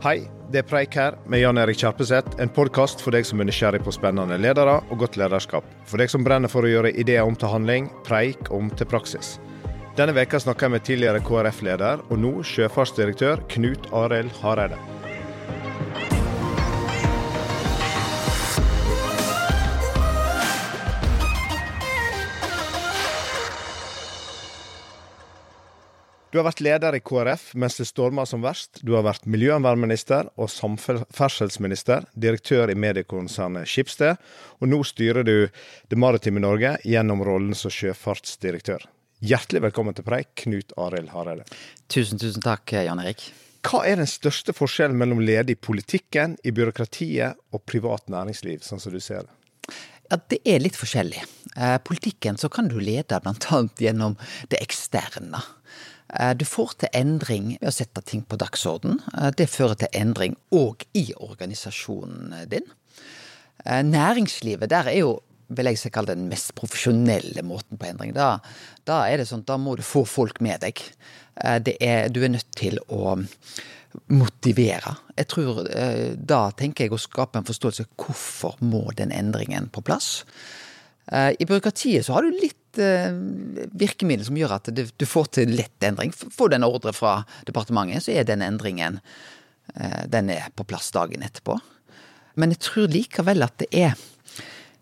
Hei, det er Preik her med Jan Erik Kjerpeseth. En podkast for deg som er nysgjerrig på spennende ledere og godt lederskap. For deg som brenner for å gjøre ideer om til handling, preik om til praksis. Denne veka snakker jeg med tidligere KrF-leder og nå sjøfartsdirektør Knut Arild Hareide. Du har vært leder i KrF mens det storma som verst. Du har vært miljøvernminister og samferdselsminister, direktør i mediekonsernet Skipsted, og nå styrer du det maritime Norge gjennom rollen som sjøfartsdirektør. Hjertelig velkommen til preik, Knut Arild Hareide. Tusen, tusen takk, Jan Erik. Hva er den største forskjellen mellom ledig i politikken, i byråkratiet og privat næringsliv, sånn som du ser det? Ja, Det er litt forskjellig. Eh, politikken så kan du lede bl.a. gjennom det eksterne. Eh, du får til endring ved å sette ting på dagsorden. Eh, det fører til endring òg i organisasjonen din. Eh, næringslivet, der er jo vil jeg kalle den mest profesjonelle måten på endring. Da, da er det sånn, da må du få folk med deg. Er, du er nødt til å motivere. Jeg tror, Da tenker jeg å skape en forståelse hvorfor må den endringen på plass. I byråkratiet så har du litt virkemiddel som gjør at du, får til lett endring. Får du en ordre fra departementet, så er den endringen uh, den er på plass dagen etterpå. Men jeg tror likevel at det er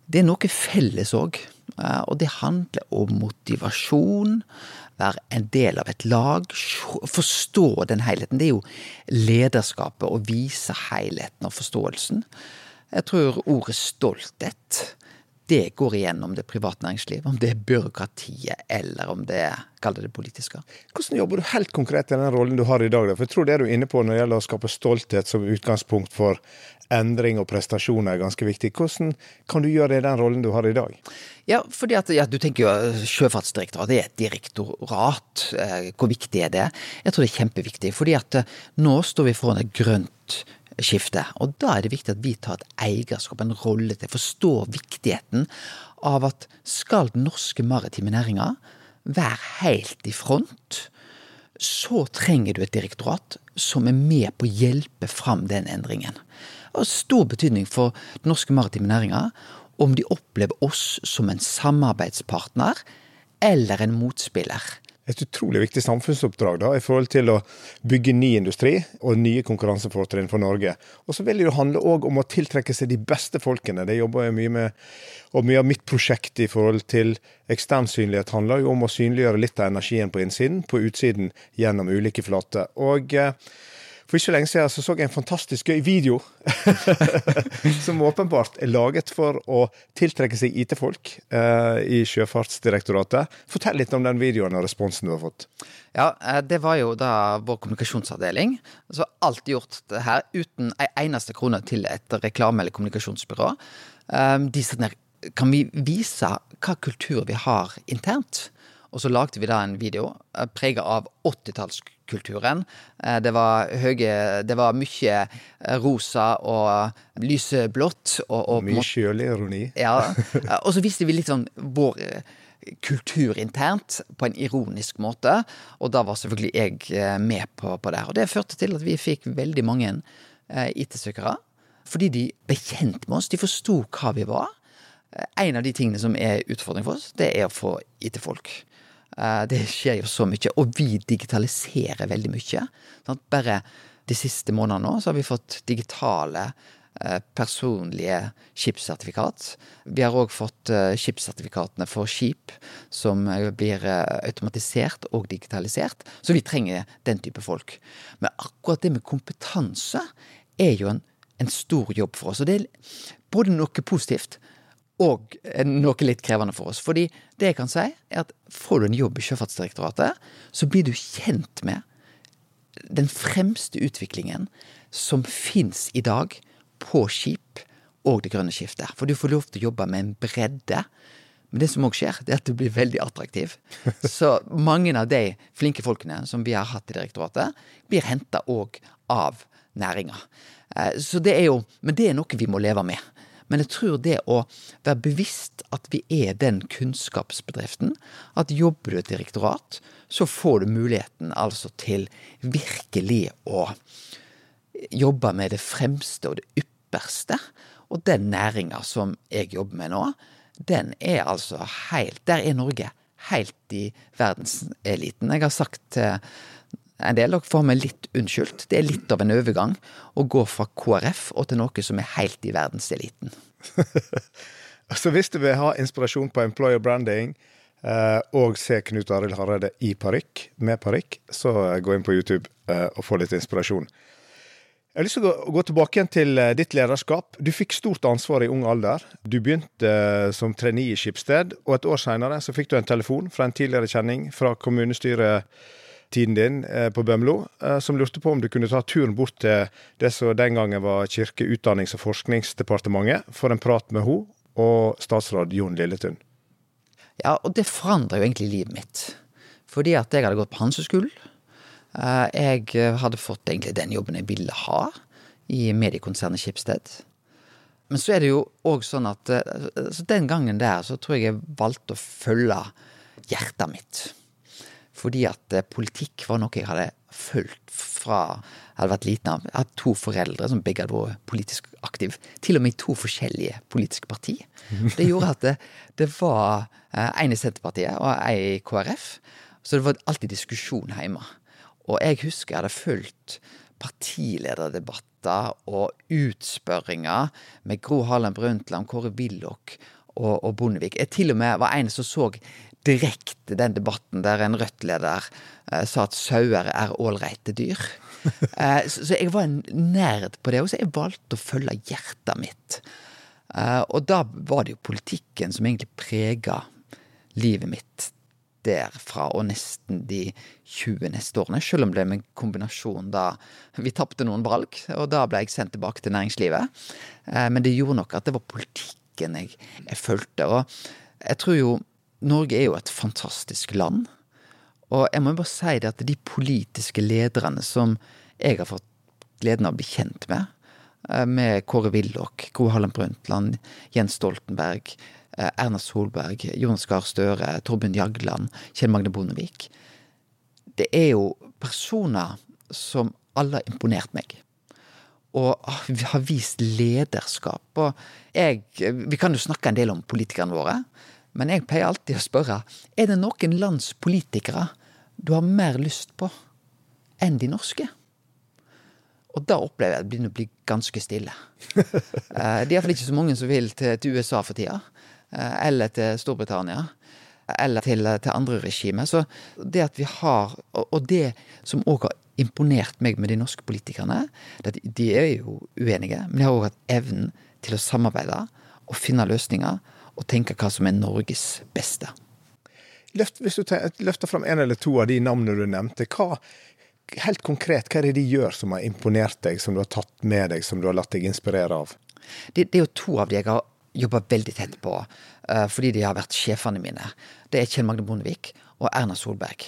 det er noe felles òg. Uh, og det handler om motivasjon. Være en del av et lag. Forstå den helheten. Det er jo lederskapet å vise helheten og forståelsen. Jeg tror ordet stolthet det går igjennom det private næringsliv. Om det er byråkratiet, eller om det er det politiske. Hvordan jobber du helt konkret i den rollen du har i dag? For jeg tror det du er inne på når det gjelder å skape stolthet som utgangspunkt for endring og prestasjoner er ganske viktig. Hvordan kan du gjøre det i den rollen du har i dag? Ja, fordi at ja, du tenker jo eh, Sjøfartsdirektoratet er et direktorat. Eh, hvor viktig er det? Jeg tror det er kjempeviktig. fordi at eh, nå står vi foran et grønt skifte. Og da er det viktig at vi tar et eierskap, en rolle til, forstår viktigheten av at skal den norske maritime næringa være helt i front, så trenger du et direktorat som er med på å hjelpe fram den endringen. Det har stor betydning for den norske maritime næringa om de opplever oss som en samarbeidspartner eller en motspiller et utrolig viktig samfunnsoppdrag da, i forhold til å bygge ny industri og nye konkurransefortrinn for Norge. Og så vil det jo handle òg om å tiltrekke seg de beste folkene. Det jobber jeg mye med. Og mye av mitt prosjekt i forhold til ekstern synlighet handler jo om å synliggjøre litt av energien på innsiden, på utsiden, gjennom ulike flater. Og eh, for ikke lenge siden så, så jeg en fantastisk gøy video som åpenbart er laget for å tiltrekke seg IT-folk eh, i Sjøfartsdirektoratet. Fortell litt om den videoen og responsen du har fått. Ja, eh, det var jo da vår kommunikasjonsavdeling. Så alt gjort her uten ei eneste krone til et reklame- eller kommunikasjonsbyrå. Eh, de sier kan vi vise hva kultur vi har internt? Og så lagde vi da en video eh, prega av 80-tallskulturen. Eh, det var høye Det var mye eh, rosa og lyseblått. Og, og mye sjølironi. Ja. Og så viste vi litt sånn vår kultur internt på en ironisk måte. Og da var selvfølgelig jeg med på, på det. Og det førte til at vi fikk veldig mange IT-søkere. Fordi de ble kjent med oss. De forsto hva vi var. En av de tingene som er utfordring for oss, det er å få IT-folk. Eh, det skjer jo så mye, og vi digitaliserer veldig mye. Bare de siste månedene nå så har vi fått digitale eh, personlige skipssertifikat. Vi har òg fått eh, skipssertifikatene for skip som blir automatisert og digitalisert. Så vi trenger den type folk. Men akkurat det med kompetanse er jo en, en stor jobb for oss. Og det er både noe positivt, og noe litt krevende for oss. Fordi det jeg kan si, er at får du en jobb i Sjøfartsdirektoratet, så blir du kjent med den fremste utviklingen som fins i dag på skip og det grønne skiftet. For du får lov til å jobbe med en bredde. Men det som òg skjer, det er at du blir veldig attraktiv. Så mange av de flinke folkene som vi har hatt i direktoratet, blir henta òg av næringa. Eh, så det er jo Men det er noe vi må leve med. Men jeg tror det å være bevisst at vi er den kunnskapsbedriften, at jobber du i et direktorat, så får du muligheten altså til virkelig å jobbe med det fremste og det ypperste. Og den næringa som jeg jobber med nå, den er altså helt Der er Norge helt i verdenseliten. Jeg har sagt til en del, dere får meg litt unnskyldt. Det er litt av en overgang å gå fra KrF og til noe som er helt i verdenseliten. Så hvis du vil ha inspirasjon på employer branding eh, og se Knut Arild Hareide i parykk, med parykk, så gå inn på YouTube eh, og få litt inspirasjon. Jeg har lyst til å gå, tilbake igjen til eh, ditt lederskap. Du fikk stort ansvar i ung alder. Du begynte som trainee i Skipsted, og et år seinere fikk du en telefon fra en tidligere kjenning fra kommunestyretiden din på Bømlo, som lurte på om du kunne ta turen bort til det som den gangen var Kirke-, utdannings- og forskningsdepartementet, for en prat med henne og statsråd Jon Lilletun. Ja, og det forandra jo egentlig livet mitt. Fordi at jeg hadde gått på Hanseskolen. Eh, jeg hadde fått egentlig den jobben jeg ville ha i mediekonsernet Schibsted. Men så er det jo òg sånn at eh, så den gangen der så tror jeg jeg valgte å følge hjertet mitt. Fordi at eh, politikk var noe jeg hadde fulgt fra jeg hadde vært liten av. Jeg hadde to foreldre som begge hadde vært politisk aktive. Til og med i to forskjellige politiske partier. Det gjorde at det, det var en i Senterpartiet og en i KrF. Så det var alltid diskusjon hjemme. Og jeg husker jeg hadde fulgt partilederdebatter og utspørringer med Gro Harlem Brundtland, Kåre Willoch og, og Bondevik. Jeg til og med var en som så direkte den debatten der en Rødt-leder eh, sa at sauer er ålreite dyr. eh, så, så, jeg var en nerd på det, og så jeg valgte å følge hjertet mitt. Eh, og da var det jo politikken som egentlig prega livet mitt derfra og nesten de 20 neste årene. Selv om det ble en kombinasjon da vi tapte noen valg, og da ble jeg sendt tilbake til næringslivet. Eh, men det gjorde nok at det var politikken jeg, jeg fulgte. Og jeg tror jo Norge er jo et fantastisk land. Og jeg må jo bare si det at de politiske lederne som jeg har fått gleden av å bli kjent med, eh, med Kåre Willoch, Gro Harlem Brundtland, Jens Stoltenberg, Eh, Erna Solberg, Jonas Gahr Støre, Torbjørn Jagland, Kjell Magne Bondevik. Det er jo personer som alle har imponert meg. Og har vist lederskap. Og jeg Vi kan jo snakke en del om politikerne våre, men jeg pleier alltid å spørre er det noen lands politikere du har mer lyst på enn de norske? Og da opplever jeg at det begynner å bli ganske stille. Eh, det er iallfall ikke så mange som vil til, USA for tida. Eh, eller til Storbritannia. Eller til, til andre regimer. Så det at vi har Og det som òg har imponert meg med de norske politikerne, de er jo uenige, men de har òg hatt evnen til å samarbeide og finne løsninger og tenke hva som er Norges beste. Løft, hvis du løfter fram en eller to av de navnene du nevnte, hva helt konkret, hva er det de gjør som har imponert deg, som du har tatt med deg, som du har latt deg inspirere av? Det, det er jo to av de jeg har jobba veldig tett på, uh, fordi de har vært sjefene mine. Det er Kjell Magne Bondevik og Erna Solberg.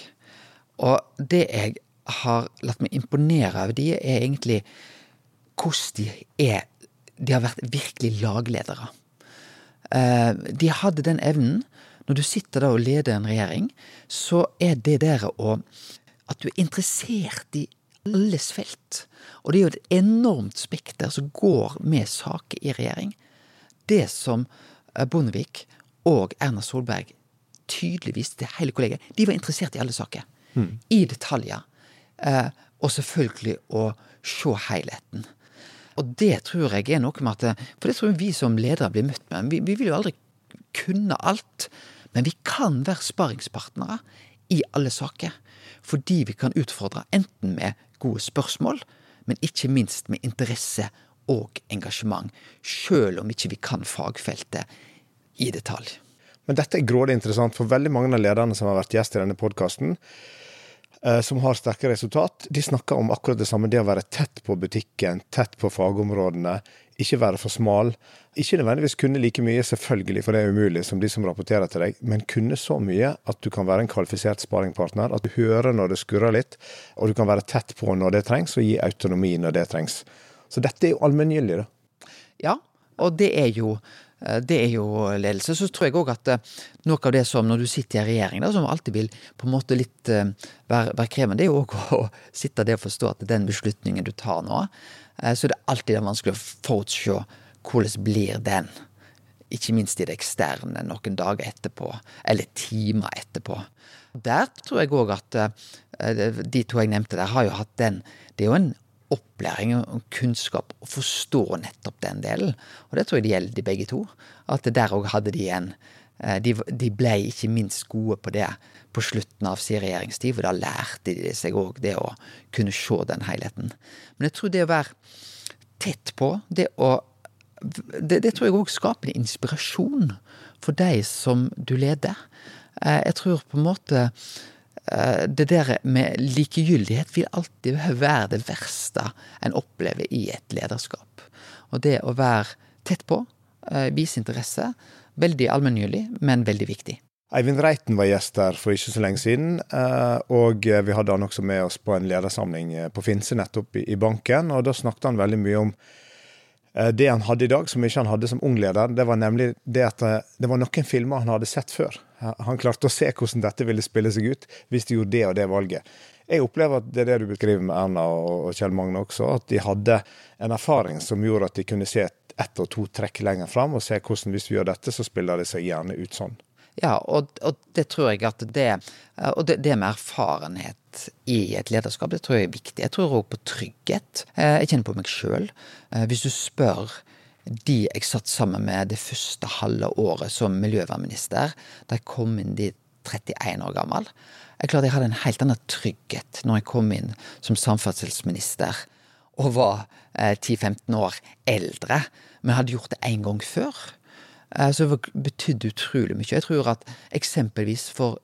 Og det jeg har latt meg imponere over de, er egentlig hvordan de er De har vært virkelig lagledere. Uh, de hadde den evnen. Når du sitter da og leder en regjering, så er det der å At du er interessert i alles felt. Og det er jo et enormt spekter som går med saker i regjering det som eh, Bondevik og Erna Solberg tydeligvis til hele kollegiet, de var interessert i alle saker. Mm. I detaljer. Eh, og selvfølgelig å se helheten. Og det tror jeg er noe med at For det tror jeg vi som ledere blir møtt med. Vi, vi vil jo aldri kunne alt. Men vi kan være sparringspartnere i alle saker. Fordi vi kan utfordre enten med gode spørsmål, men ikke minst med interesse og engasjement, sjøl om ikke vi kan fagfeltet i detalj. Men dette er grådig interessant, for veldig mange av lederne som har vært gjest i denne podkasten, som har sterke resultat, de snakker om akkurat det samme. Det å være tett på butikken, tett på fagområdene, ikke være for smal. Ikke nødvendigvis kunne like mye, selvfølgelig, for det er umulig, som de som rapporterer til deg, men kunne så mye at du kan være en kvalifisert sparingpartner. At du hører når det skurrer litt, og du kan være tett på når det trengs, og gi autonomi når det trengs. Så dette er jo allmenngyldig, da. Ja, og det er jo det er jo ledelse. Så tror jeg òg at noe av det som når du sitter i en regjering, da, som alltid vil på en måte litt være, være krevende, det er jo òg å sitte der og forstå at den beslutningen du tar nå, så det er alltid vanskelig å forutse hvordan blir den ikke minst i det eksterne noen dager etterpå, eller timer etterpå. Der tror jeg òg at de to jeg nevnte der, har jo hatt den Det er jo en opplæring og kunnskap å forstå nettopp den delen. Og det tror jeg det gjelder de begge to. At der òg hadde de en uh, de, de, ble ikke minst gode på det på slutten av sin regjeringstid, for da lærte de seg òg det å kunne se den helheten. Men jeg tror det å være tett på, det å det, det, tror jeg òg skaper en inspirasjon for deg som du leder. Eh, jeg tror på en måte eh, det der med likegyldighet vil alltid være det verste en opplever i et lederskap. Og det å være tett på, eh, vise interesse, veldig allmenngyldig, men veldig viktig. Eivind Reiten var gjest der for ikke så lenge siden, og vi hadde han også med oss på en ledersamling på Finse nettopp i banken. og Da snakket han veldig mye om Eh, det han hadde i dag, som ikke han hadde som ung leder, det var nemlig det at eh, det var noen filmer han hadde sett før. Han klarte å se hvordan dette ville spille seg ut hvis de gjorde det og det valget. Jeg opplever at det er det du beskriver med Erna og Kjell Magne også, at de hadde en erfaring som gjorde at de kunne se ett og to trekk lenger fram, og se hvordan hvis vi gjør dette, så spiller det seg gjerne ut sånn. Ja, og, og, det tror jeg at det Og det, det, med erfarenhet i et lederskap, det tror jeg er viktig. Jeg tror òg på trygghet. Eh, jeg kjenner på meg sjøl. Eh, hvis du spør de jeg satt sammen med det første halve året som miljøvernminister, da jeg kom inn dit 31 år gammel Jeg klarte jeg hadde en helt annen trygghet når jeg kom inn som samferdselsminister og var 10-15 eh, år eldre, men hadde gjort det én gang før. Eh, så det betydde utrolig mye. Jeg tror at eksempelvis for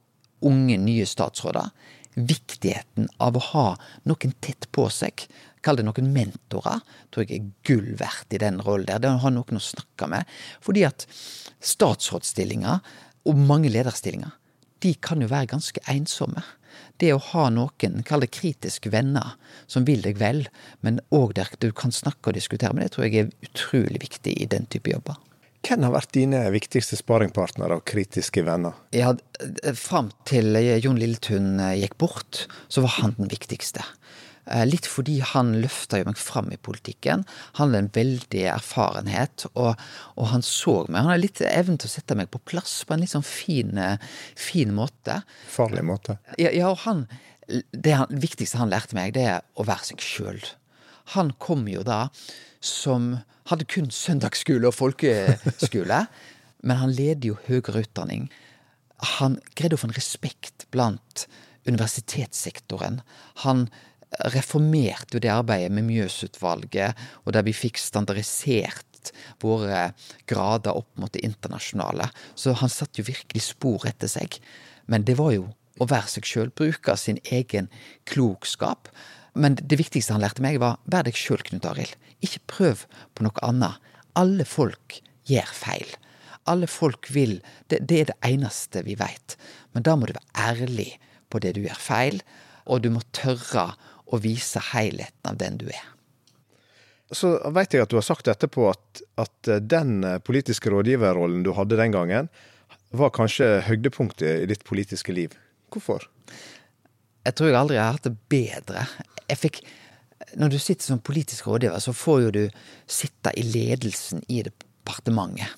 unge, nye statsråder, viktigheten av å ha noen tett på seg, kall det noen mentorer, tror jeg er gull verdt i den rollen der. Det å ha noen å snakke med. Fordi at statsrådsstillinger, og mange lederstillinger, de kan jo være ganske ensomme. Det å ha noen, kall det kritiske venner, som vil deg vel, men òg der du kan snakke og diskutere med, det tror jeg er utrolig viktig i den type jobber. Hvem har vært dine viktigste sparingpartnere og kritiske venner? Ja, Fram til Jon Lilletun eh, gikk bort, så var han den viktigste. Eh, litt fordi han løfta meg fram i politikken. Han hadde en veldig erfarenhet, og, og, han så meg. Han hadde litt evnen til å sette meg på plass på en litt sånn fin, eh, fin måte. Farlig måte. Ja, ja og han, det han, viktigste han lærte meg, det er å være seg sjøl. Han kom jo da som hadde kun søndagsskole og folkeskole. men han leder jo høyere utdanning. Han greide å få en respekt blant universitetssektoren. Han reformerte jo det arbeidet med Mjøsutvalget, og der vi fikk standardisert våre grader opp mot det internasjonale. Så han satte jo virkelig spor etter seg. Men det var jo å være seg sjøl, bruke sin egen klokskap. Men det viktigste han lærte meg, var vær deg sjøl, Knut Arild. Ikke prøv på noe annet. Alle folk gjør feil. Alle folk vil det, det er det eneste vi veit. Men da må du være ærlig på det du gjør feil, og du må tørre å vise helheten av den du er. Så veit jeg at du har sagt etterpå at, at den politiske rådgiverrollen du hadde den gangen, var kanskje høydepunktet i ditt politiske liv. Hvorfor? Jeg tror jeg aldri har hatt det bedre. Jeg fikk Når du sitter som politisk rådgiver, så får jo du sitte i ledelsen i departementet.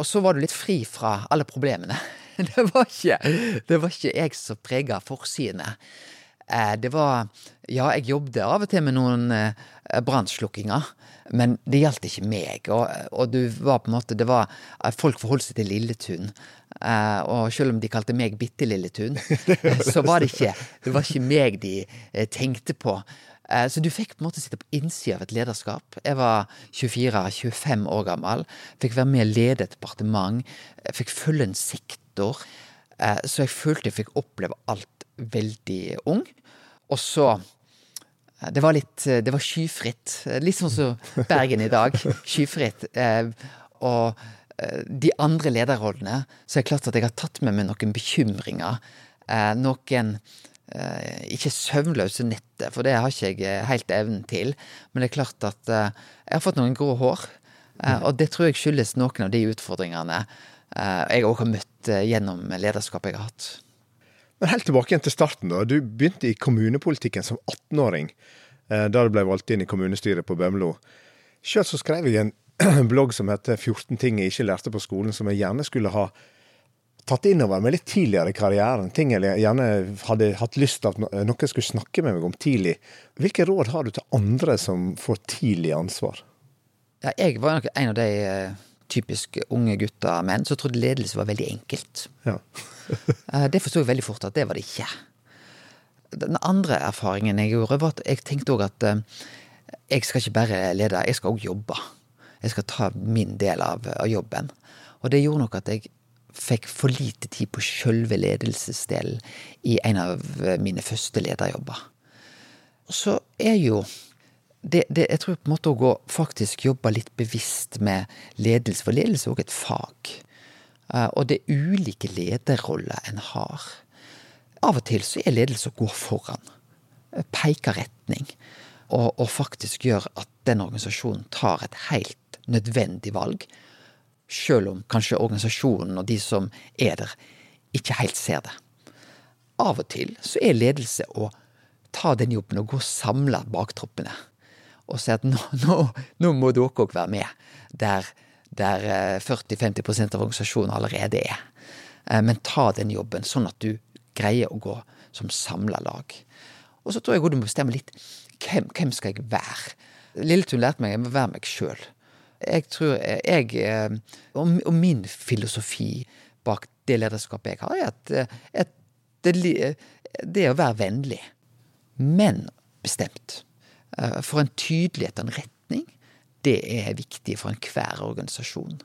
Og så var du litt fri fra alle problemene. Det var ikke, det var ikke jeg som prega forsidene. Eh, det var Ja, jeg jobbet av og til med noen eh, brannslukkinger, men det gjaldt ikke meg. Og, og, du var på en måte Det var eh, Folk forholdt seg til Lilletun. Og selv om de kalte meg Bitte Lilletun, så var det ikke Det var ikke meg de tenkte på. Så du fikk på en måte sitte på innsida av et lederskap. Jeg var 24-25 år gammel. Fikk være med å lede et departement. Fikk følge en sektor. Så jeg følte jeg fikk oppleve alt veldig ung. Og så eh, Det var litt Det var skyfritt. Litt sånn som Bergen i dag. Skyfritt. Eh, og eh, de andre lederrollene, så er det klart at jeg har tatt med meg noen bekymringer. Noen ikke søvnløse netter, for det har ikke jeg helt evnen til. Men det er klart at jeg har fått noen grå hår. Eh, og det tror jeg skyldes noen av de utfordringene eh, jeg òg har møtt eh, gjennom lederskapet jeg har hatt. Men helt tilbake igjen til starten. da. Du begynte i kommunepolitikken som 18-åring, da du ble valgt inn i kommunestyret på Bømlo. Sjøl så skrev jeg en blogg som heter 14 ting jeg ikke lærte på skolen, som jeg gjerne skulle ha tatt inn over meg litt tidligere i karrieren. Ting jeg gjerne hadde hatt lyst til at noen skulle snakke med meg om tidlig. Hvilke råd har du til andre som får tidlig ansvar? Ja, jeg var nok en av de uh, typisk unge gutter menn som trodde ledelse var veldig enkelt. Ja. Uh, det forsto jeg veldig fort at det var det ikke. Den andre erfaringen jeg gjorde, var at jeg tenkte òg at uh, jeg skal ikke bare lede, jeg skal òg jobbe. Jeg skal ta min del av, jobben. Og det gjorde nok at jeg fikk for lite tid på sjølve ledelsesdelen i en av mine første lederjobber. Så er jo det, det, jeg tror på en måte å faktisk jobbe litt bevisst med ledelse, for ledelse er òg et fag. Uh, og det er ulike lederroller en har. Av og til så er ledelse å gå foran. Eh, peke retning. Og, og faktisk gjøre at den organisasjonen tar et helt nødvendig valg. Sjøl om kanskje organisasjonen og de som er der, ikke helt ser det. Av og til så er ledelse å ta den jobben og gå samla baktroppene. og si at nå, nå, nå må dere òg være med, der, der 40-50 eh, av organisasjonen allerede er. Eh, men ta den jobben, sånn at du greier å gå som samla lag. Og så tror jeg du må bestemme litt hvem, hvem skal jeg være. Lilletun lærte meg jeg må være meg sjøl. Jeg tror jeg eh, og, og, min filosofi bak det lederskapet jeg har, er at, at det, det å være vennlig, men bestemt. For en tydelighet og en retning, det er viktig for enhver organisasjon.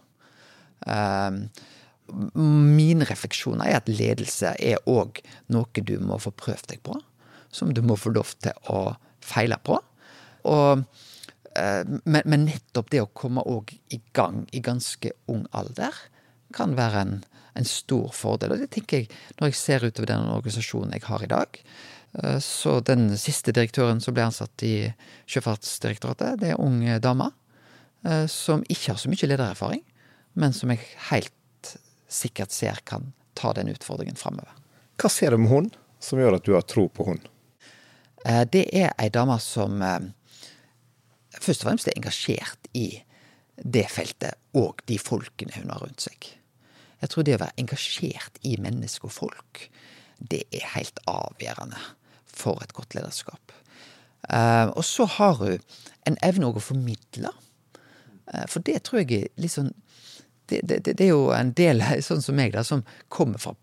Eh, Mine refleksjoner er at ledelse er òg noe du må få prøvd deg på. Som du må få lov til å feile på. Og, eh, men, nettopp det å komme òg i gang i ganske ung alder kan være en, en stor fordel. Og det tenker jeg når jeg ser utover den organisasjonen jeg har i dag. Eh, så den siste direktøren som ble ansatt i Sjøfartsdirektoratet, det er ung dame. Eh, som ikke har så mye ledererfaring, men som jeg helt sikkert ser kan ta den utfordringen framover. Hva ser du med hun som gjør at du har tro på hun? Eh, det er ei dame som først og fremst er engasjert i det feltet og de folkene hun har rundt seg. Jeg tror det å være engasjert i mennesker og folk, det er helt avgjørende for et godt lederskap. Og så har hun en evne å formidle. Uh, for det tror jeg er litt sånn det, det, det, er jo en del, sånn som meg, da, som kommer fra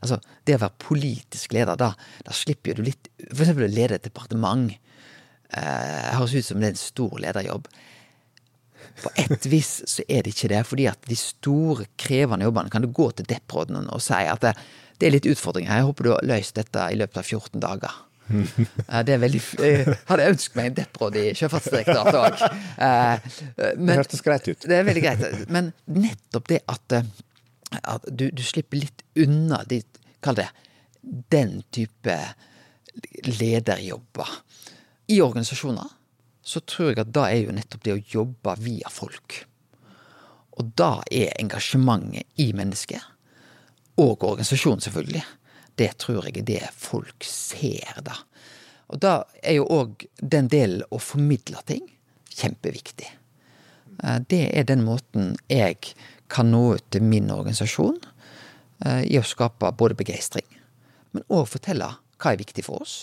altså, Det å være politisk leder, da, da slipper du litt For eksempel å lede et departement. Eh, høres ut som det er en stor lederjobb. På et vis så er det ikke det, fordi at de store, krevende jobbene kan du gå til depp-rådene og si at det, det er litt utfordringer. Jeg håper du har løst dette i løpet av 14 dager. Det er veldig Jeg hadde ønsket meg en deppråd i Sjøfartsdirektoratet òg. Eh, det hørtes greit ut. Det er veldig greit. Men nettopp det at, at du, du, slipper litt unna de, Kall det den type lederjobber. I organisasjoner så tror jeg at da er jo nettopp det å jobbe via folk. Og da er engasjementet i mennesket og organisasjonen, selvfølgelig. Det tror jeg er det folk ser, da. Og da er jo òg den delen å formidle ting kjempeviktig. Eh, det er den måten jeg kan nå ut til min organisasjon eh, i å skape både begeistring, men òg fortelle hva er viktig for oss.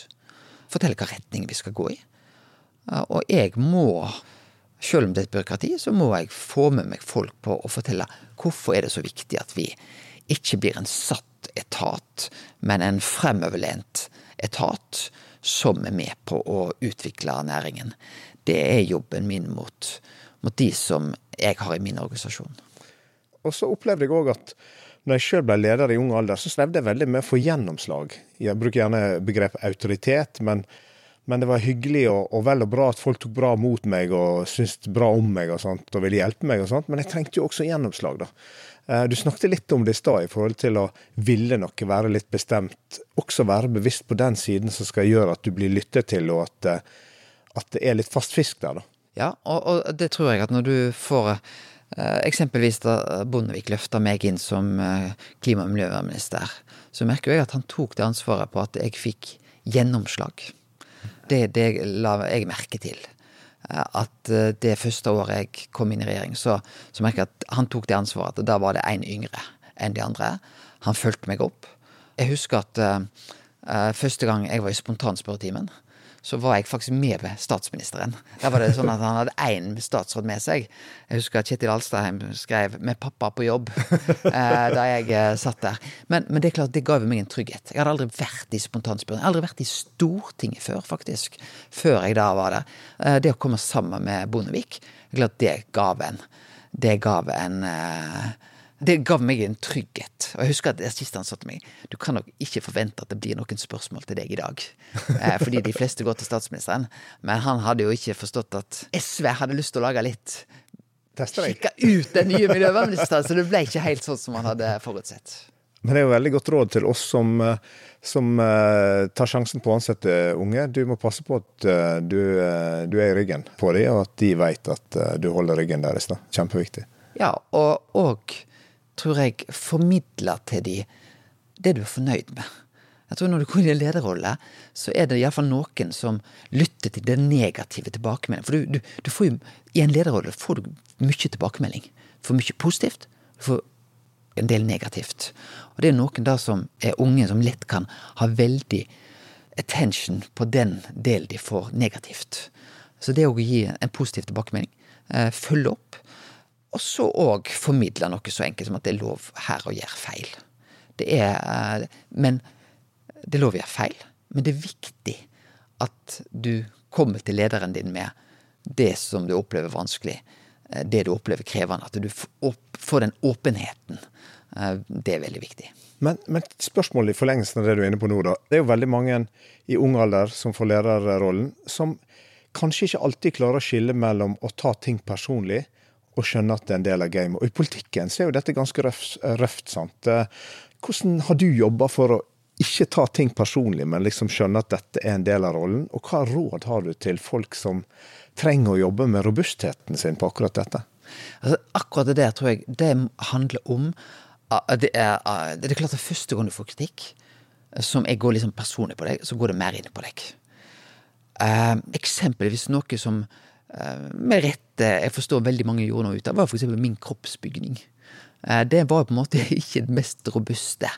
Fortelle hva retning vi skal gå i. Eh, og jeg må, selv om det er et byråkrati, så må jeg få med meg folk på å fortelle hvorfor er det så viktig at vi ikke blir en satt etat, men en fremoverlent etat som er med på å utvikle næringen. Det er jobben min mot, mot de som jeg har i min organisasjon. Og så opplevde jeg òg at når jeg sjøl ble leder i ung alder, så strevde jeg veldig med å få gjennomslag. Jeg bruker gjerne begrepet autoritet, men, men det var hyggelig og, og, vel og bra at folk tok bra mot meg og syntes bra om meg og sånt, og ville hjelpe meg og sånt, men jeg trengte jo også gjennomslag, da. Eh, du snakket litt om det i stad, i forhold til å ville noe, være litt bestemt. Også være bevisst på den siden som skal gjøre at du blir lyttet til, og at, eh, at det er litt fast fisk der, da. Ja, og, og det tror jeg at når du får eh, eksempelvis da Bondevik løfta meg inn som klima- og miljøvernminister, så merker jeg at han tok det ansvaret på at jeg fikk gjennomslag. Det, det la jeg merke til. At eh, det første året jeg kom inn i regjering, så, så merka jeg at han tok det ansvaret. og da var det én yngre enn de andre. Han fulgte meg opp. Jeg husker at eh, første gang jeg var i spontanspørretimen, så var jeg faktisk med ved statsministeren. Der var det sånn at han hadde én statsråd med seg. Jeg husker at Kjetil Alstadheim skrev 'Med pappa på jobb' eh, da jeg eh, satt der. Men, men det er klart, det ga meg en trygghet. Jeg hadde aldri vært i spontanspørring. Aldri vært i Stortinget før, faktisk. Før jeg da var der. Eh, det å komme sammen med Bondevik, det er klart det gav en Det gav en eh, det gav meg en trygghet. Og jeg husker at det siste han sa til meg Du kan nok ikke forvente at det blir noen spørsmål til deg i dag. Eh, fordi de fleste går til statsministeren. Men han hadde jo ikke forstått at SV hadde lyst til å lage litt. Kikke ut den nye miljøvernministeren, så det ble ikke helt sånn som han hadde forutsett. Men det er jo veldig godt råd til oss som, eh, som uh, tar sjansen på å ansette unge. Du må passe på at uh, du, uh, du er i ryggen på dem, og at de vet at du holder ryggen deres. da. Kjempeviktig. Ja, og, og tror jeg formidler til de det du er fornøyd med. Jeg tror Når du går i en lederrolle, så er det iallfall noen som lytter til den negative tilbakemeldingen. For du, du, du får jo, I en lederrolle får du mye tilbakemelding. Du får mye positivt. Du får en del negativt. Og det er noen da som er unge, som lett kan ha veldig attention på den delen de får negativt. Så det å gi en positiv tilbakemelding, eh, følge opp, og så òg formidle noe så enkelt som at det er lov her å gjøre feil. Det er eh, Men det er lov å gjøre feil, men det er viktig at du kommer til lederen din med det som du opplever vanskelig, eh, det du opplever krevende. At du får den åpenheten. Eh, Det er veldig viktig. Men, men spørsmålet i forlengelsen av det du er inne på nå, da. Det er jo veldig mange i ung alder som får lederrollen, som kanskje ikke alltid klarer å skille mellom å ta ting personlig og skjønne at det er en del av gamet. Og i politikken så er jo dette ganske røft, røft sant. Eh, Hvordan har du jobba for å ikke ta ting personlig, men liksom skjønne at dette er en del av rollen? Og hva råd har du til folk som trenger å jobbe med robustheten sin på akkurat dette? Altså, akkurat det der tror jeg det handler om ah, det er, ah, det er klart at første gang du får kritikk, som jeg går liksom personlig på deg, så går det mer inn på deg. Eh, eksempelvis noe som med rette jeg forstår veldig mange gjorde noe ut av, var f.eks. min kroppsbygning. Eh, det var på en måte ikke det mest robuste.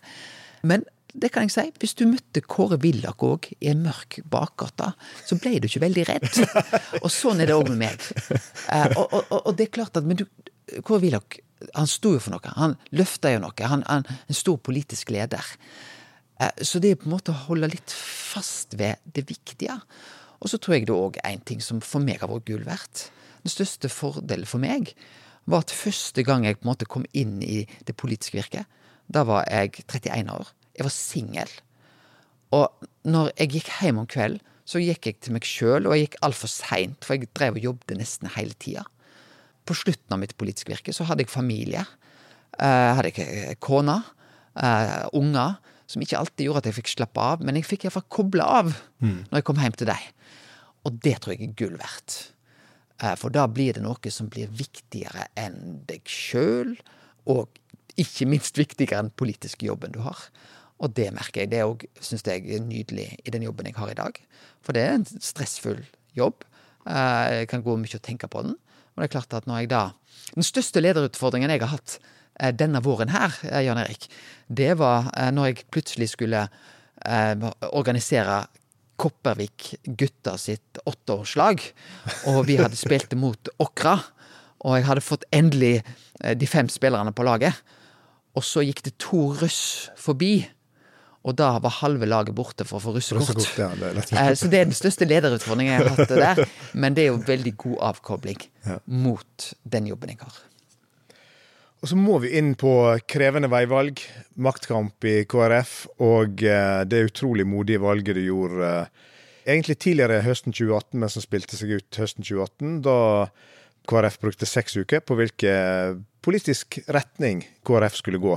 Men det kan jeg si, hvis du møtte Kåre Willoch òg i en mørk bakgate, så ble du ikke veldig redd. Og sånn er det òg med meg. Eh, og, og, og det er klart at Men du, Kåre Willoch, han sto jo for noe. Han løfta jo noe. Han, er en stor politisk leder. Eh, Så det er på en måte å holde litt fast ved det viktige. Og så tror jeg det òg er en ting som for meg har vært gull verdt. Den største fordelen for meg var at første gang jeg på en måte kom inn i det politiske virket, da var jeg 31 år. Jeg var singel. Og når jeg gikk hjem om kvelden, så gikk jeg til meg sjøl, og jeg gikk altfor seint, for jeg drev og jobbet nesten hele tida. På slutten av mitt politiske virke så hadde jeg familie. Jeg hadde jeg eh, kone, uh, unger, som ikke alltid gjorde at jeg fikk slappe av, men jeg fikk iallfall koble av når jeg kom hjem til deg. Og det tror jeg er gull verdt. Eh, For da blir det noe som blir viktigere enn deg sjøl, og ikke minst viktigere enn politiske jobben du har. Og det merker jeg. Det òg syns jeg er nydelig i den jobben jeg har i dag. For det er en stressfull jobb. Eh, Jeg kan gå mye og tenke på den. Og det er klart at når jeg da Den største lederutfordringen jeg har hatt eh, denne våren her, Jan Erik, det var når jeg plutselig skulle organisere Kopervik gutta sitt åtteårslag, og vi hadde spilt mot Åkra. Og jeg hadde fått endelig eh, de fem spillerne på laget. Og så gikk det to russ forbi, og da var halve laget borte for å få russekort. Ja. Eh, Så det er den største lederutfordringen jeg har hatt der. Men det er jo veldig god avkobling mot den jobben jeg har. Og så må vi inn på krevende veivalg, maktkamp i KrF og eh, det utrolig modige valget du gjorde eh, egentlig tidligere høsten 2018, men som spilte seg ut høsten 2018, da KrF brukte seks uker på hvilken politisk retning KrF skulle gå.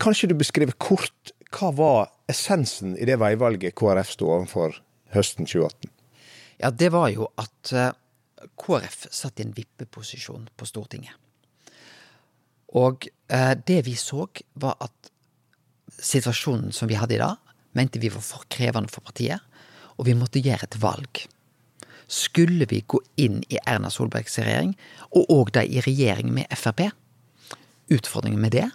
Kanskje du beskriver kort hva var essensen i det veivalget KrF sto overfor høsten 2018? Ja, det var jo at eh, KrF satt i en vippeposisjon på Stortinget. Og eh, det vi så, var at situasjonen som vi hadde i dag, mente vi var for krevende for partiet, og vi måtte gjøre et valg. Skulle vi gå inn i Erna Solbergs regjering, og òg da i regjering med Frp? Utfordringen med det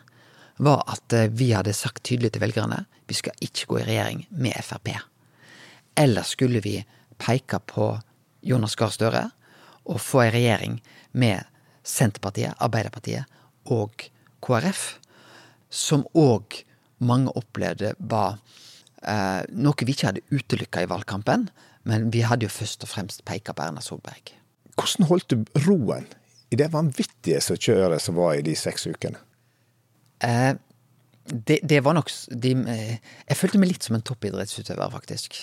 var at eh, vi hadde sagt tydelig til velgerne vi skal ikke gå i regjering med Frp. Eller skulle vi peke på Jonas Gahr Støre og få ei regjering med Senterpartiet, Arbeiderpartiet og KrF, som òg mange opplevde var eh, noe vi ikke hadde utelukka i valgkampen, men vi hadde jo først og fremst peka på Erna Solberg. Hvordan holdt du roen i det vanvittige kjøret som var i de seks ukene? Eh, det, det, var nok de, eh, Jeg følte meg litt som en toppidrettsutøver, faktisk.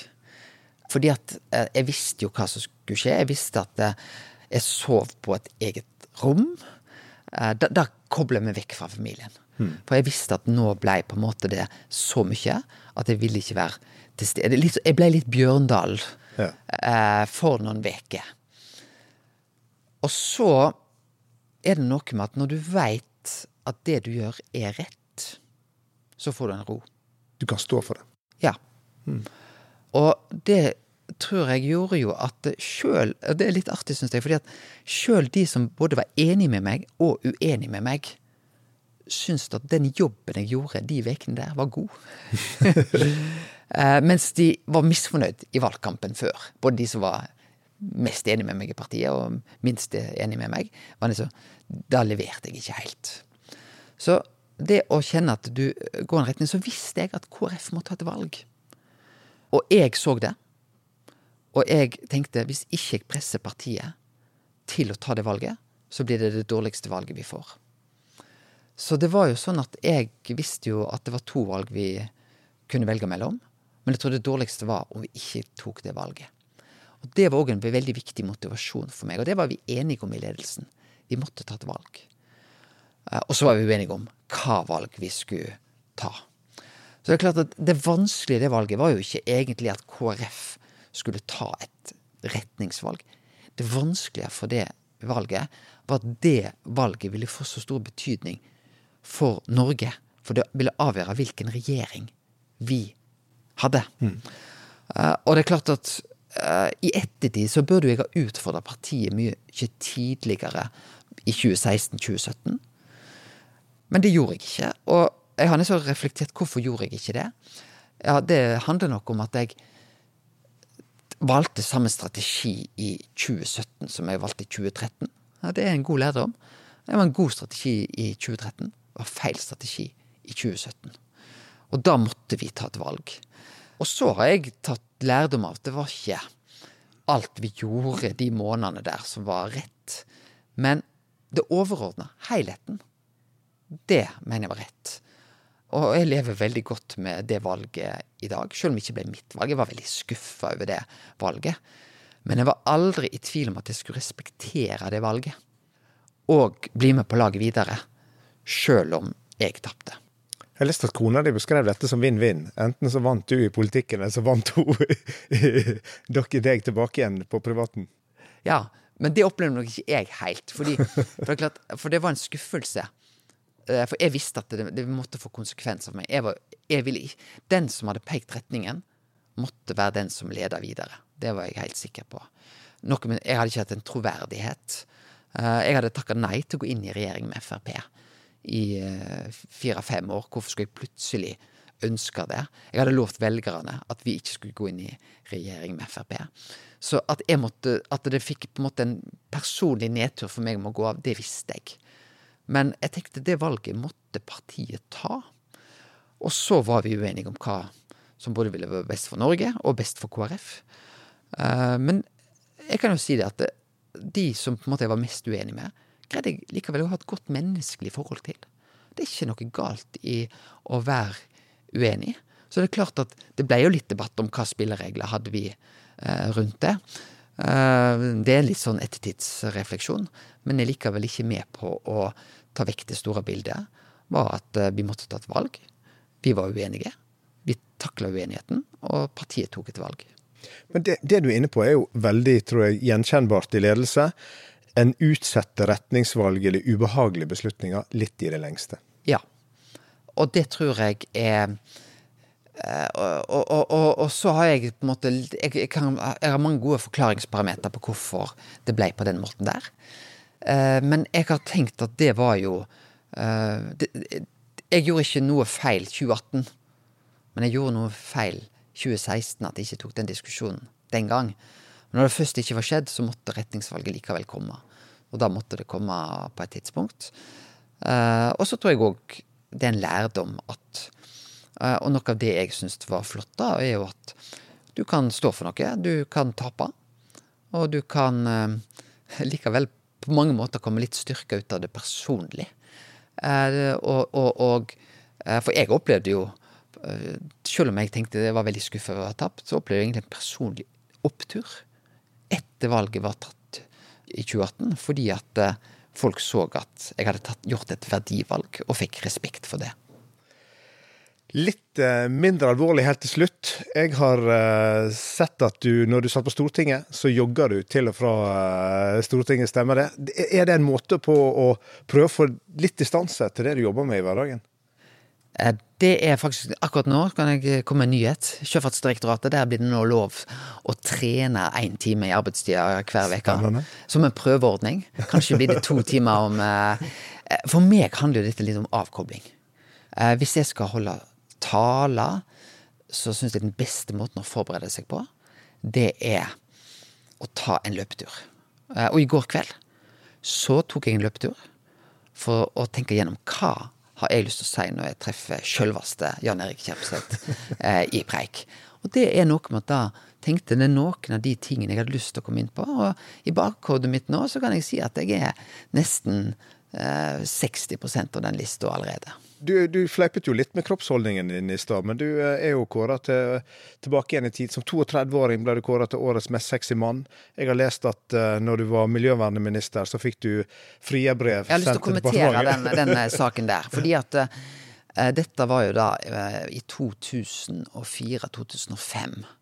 Fordi at eh, jeg visste jo hva som skulle skje. Jeg visste at eh, jeg sov på et eget rom. Eh, da, da kobler meg vekk fra familien. Mm. For jeg visste at nå ble på en måte det så mye at jeg ville ikke være til stede. Jeg ble litt Bjørndal ja. eh, for noen uker. Og så er det noe med at når du veit at det du gjør er rett, så får du en ro. Du kan stå for det. Ja. Mm. Og det tror jeg gjorde jo at sjøl Det er litt artig, syns jeg. fordi at sjøl de som både var enig med meg og uenig med meg, syns at den jobben jeg gjorde de ukene der, var god. Eh, mens de var misfornøyd i valgkampen før. Både de som var mest enig med meg i partiet, og minst enig med meg. var liksom, Da leverte jeg ikke helt. Så det å kjenne at du går en retning, så visste jeg at KrF måtte ha et valg. Og jeg så det. Og jeg tenkte hvis ikke jeg presser partiet til å ta det valget, så blir det det dårligste valget vi får. Så det var jo sånn at jeg visste jo at det var to valg vi kunne velge mellom. Men jeg tror det dårligste var om vi ikke tok det valget. Og Det var òg en veldig viktig motivasjon for meg, og det var vi enige om i ledelsen. Vi måtte ta et valg. Eh, og så var vi uenige om hva valg vi skulle ta. Så det er klart at det vanskelige i det valget var jo ikke egentlig at KrF skulle ta et retningsvalg. Det vanskelige for det valget var at det valget ville få så stor betydning for Norge. For det ville avgjøre hvilken regjering vi hadde. Mm. Uh, og det er klart at uh, i ettertid så burde jeg ha utfordra partiet mye tidligere, i 2016-2017. Men det gjorde jeg ikke. Og jeg har nesten reflektert hvorfor gjorde jeg ikke det. Ja, Det handler nok om at jeg valgte samme strategi i 2017 som jeg valgte i 2013. Ja, det er en god lærdom. Det var en god strategi i 2013. Det var feil strategi i 2017. Og da måtte vi ta et valg. Og så har jeg tatt lærdom av at det var ikke alt vi gjorde de månedene der som var rett. Men det overordna, helheten, det mener jeg var rett. Og jeg lever veldig godt med det valget i dag, selv om det ikke ble mitt valg. Jeg var veldig skuffa over det valget. Men jeg var aldri i tvil om at jeg skulle respektere det valget. Og bli med på laget videre, sjøl om jeg tapte. Jeg har lest at kona di beskrev dette som vinn-vinn. Enten så vant du i politikken, eller så vant hun dere deg tilbake igjen på privaten. Ja, men det opplevde nok ikke jeg helt. Fordi, for, det klart, for det var en skuffelse. Eh, for jeg visste at det, det måtte få konsekvenser for meg. Jeg var, jeg ville, den som hadde pekt retningen, måtte være den som leda videre. Det var jeg helt sikker på. Noe med, jeg hadde ikke hatt en troverdighet. Eh, jeg hadde takka nei til å gå inn i regjering med Frp i eh, fire-fem år. Hvorfor skulle jeg plutselig ønske det? Jeg hadde lovt velgerne at vi ikke skulle gå inn i regjering med Frp. Så at, måtte, at det fikk på en måte en personlig nedtur for meg om å gå av, det visste jeg. Men jeg tenkte det valget måtte partiet ta. Og så var vi uenige om hva som både ville være best for Norge og best for KrF. Uh, men jeg kan jo si det at de som på en måte jeg var mest uenig med, greide jeg likevel å ha et godt menneskelig forhold til. Det er ikke noe galt i å være uenig. Så det er klart at det ble jo litt debatt om hva spilleregler hadde vi uh, rundt det. Uh, det er litt sånn ettertidsrefleksjon, men jeg er likevel ikke med på å ta vekk det store bildet. Var at uh, vi måtte ta et valg. Vi var uenige. Vi takla uenigheten, og partiet tok et valg. Men det, det, du er inne på er jo veldig tror jeg, gjenkjennbart i ledelse. En utsetter retningsvalg eller ubehagelige beslutninger litt i det lengste. Ja, og det tror jeg er og, og, og, og, så har jeg på en måte jeg, kan, jeg har mange gode forklaringsparametere på hvorfor det ble på den måten der. Uh, men jeg har tenkt at det var jo uh, det, Jeg gjorde ikke noe feil 2018, men jeg gjorde noe feil 2016 at jeg ikke tok den diskusjonen den gang. Men når det først ikke var skjedd, så måtte retningsvalget likevel komme. Og da måtte det komme på et tidspunkt. Og så tror jeg òg det er en lærdom at Og noe av det jeg syns var flott, da, er jo at du kan stå for noe. Du kan tape. Og du kan uh, likevel på mange måter komme litt styrka ut av det personlig. og, og, og For jeg opplevde jo Eh, selv om jeg tenkte jeg var veldig skuffa over å ha tapt, så opplevde jeg egentlig en personlig opptur etter valget var tatt i 2018, fordi at eh, folk så at jeg hadde tatt, gjort et verdivalg, og fikk respekt for det. Litt eh, mindre alvorlig helt til slutt. Jeg har eh, sett at du, når du satt på Stortinget, så jogger du til og fra eh, Stortinget, stemmer det? Er det en måte på å prøve å få litt distanse til det du jobber med i hverdagen? Det er faktisk Akkurat nå kan jeg komme med en nyhet. Sjøfartsdirektoratet, der blir det nå lov å trene én time i arbeidstida hver uke. Som en prøveordning. Kanskje blir det to timer om For meg handler jo dette litt om avkobling. Hvis jeg skal holde taler, så syns jeg den beste måten å forberede seg på, det er å ta en løpetur. Og i går kveld så tok jeg en løpetur for å tenke gjennom hva har jeg lyst til å si når jeg treffer sjølveste Jan Erik Kjerpseth eh, i preik. Og det er noe med at da tenkte det er noen av de tingene jeg hadde lyst til å komme inn på. Og i bakhodet mitt nå så kan jeg si at jeg er nesten eh, 60% av den lista allerede. Du, du, fleipet jo litt med kroppsholdningen din i stad, men du eh, er jo kåra til, tilbake igjen i tid. Som 32-åring ble du kåra til årets mest sexy mann. Jeg har lest at uh, når du var miljøvernminister, så fikk du frierbrev Jeg har lyst til å kommentere den, den, saken der. fordi at uh, dette var jo da uh, i 2004-2005.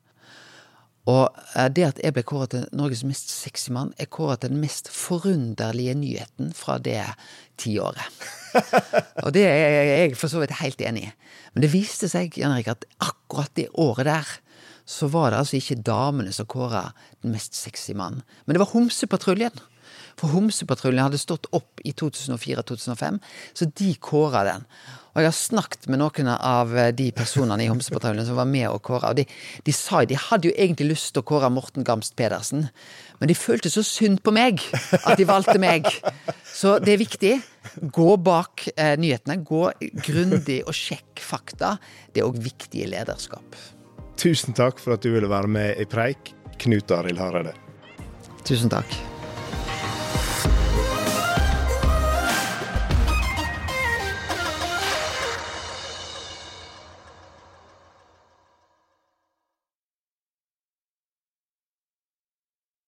Og det at jeg ble kåret til Norges mest sexy mann, er kåret til den mest forunderlige nyheten fra det tiåret. og det er jeg for så vidt helt enig i. Men det viste seg Jan Erik, at akkurat det året der så var det altså ikke damene som kåra den mest sexy mannen, men det var Homsepatruljen. For Homsepatruljen hadde stått opp i 2004-2005, så de kåra den. Og jeg har snakket med noen av de personene i Homsepatruljen som var med og kåra, og de, de sa de hadde jo egentlig lyst til å kåre Morten Gamst Pedersen, men de følte så synd på meg at de valgte meg. Så det er viktig. Gå bak eh, nyhetene. Gå grundig og sjekk fakta. Det er òg viktig i lederskap. Tusen takk for at du ville være med i Preik, Knut Arild Hareide. Tusen takk.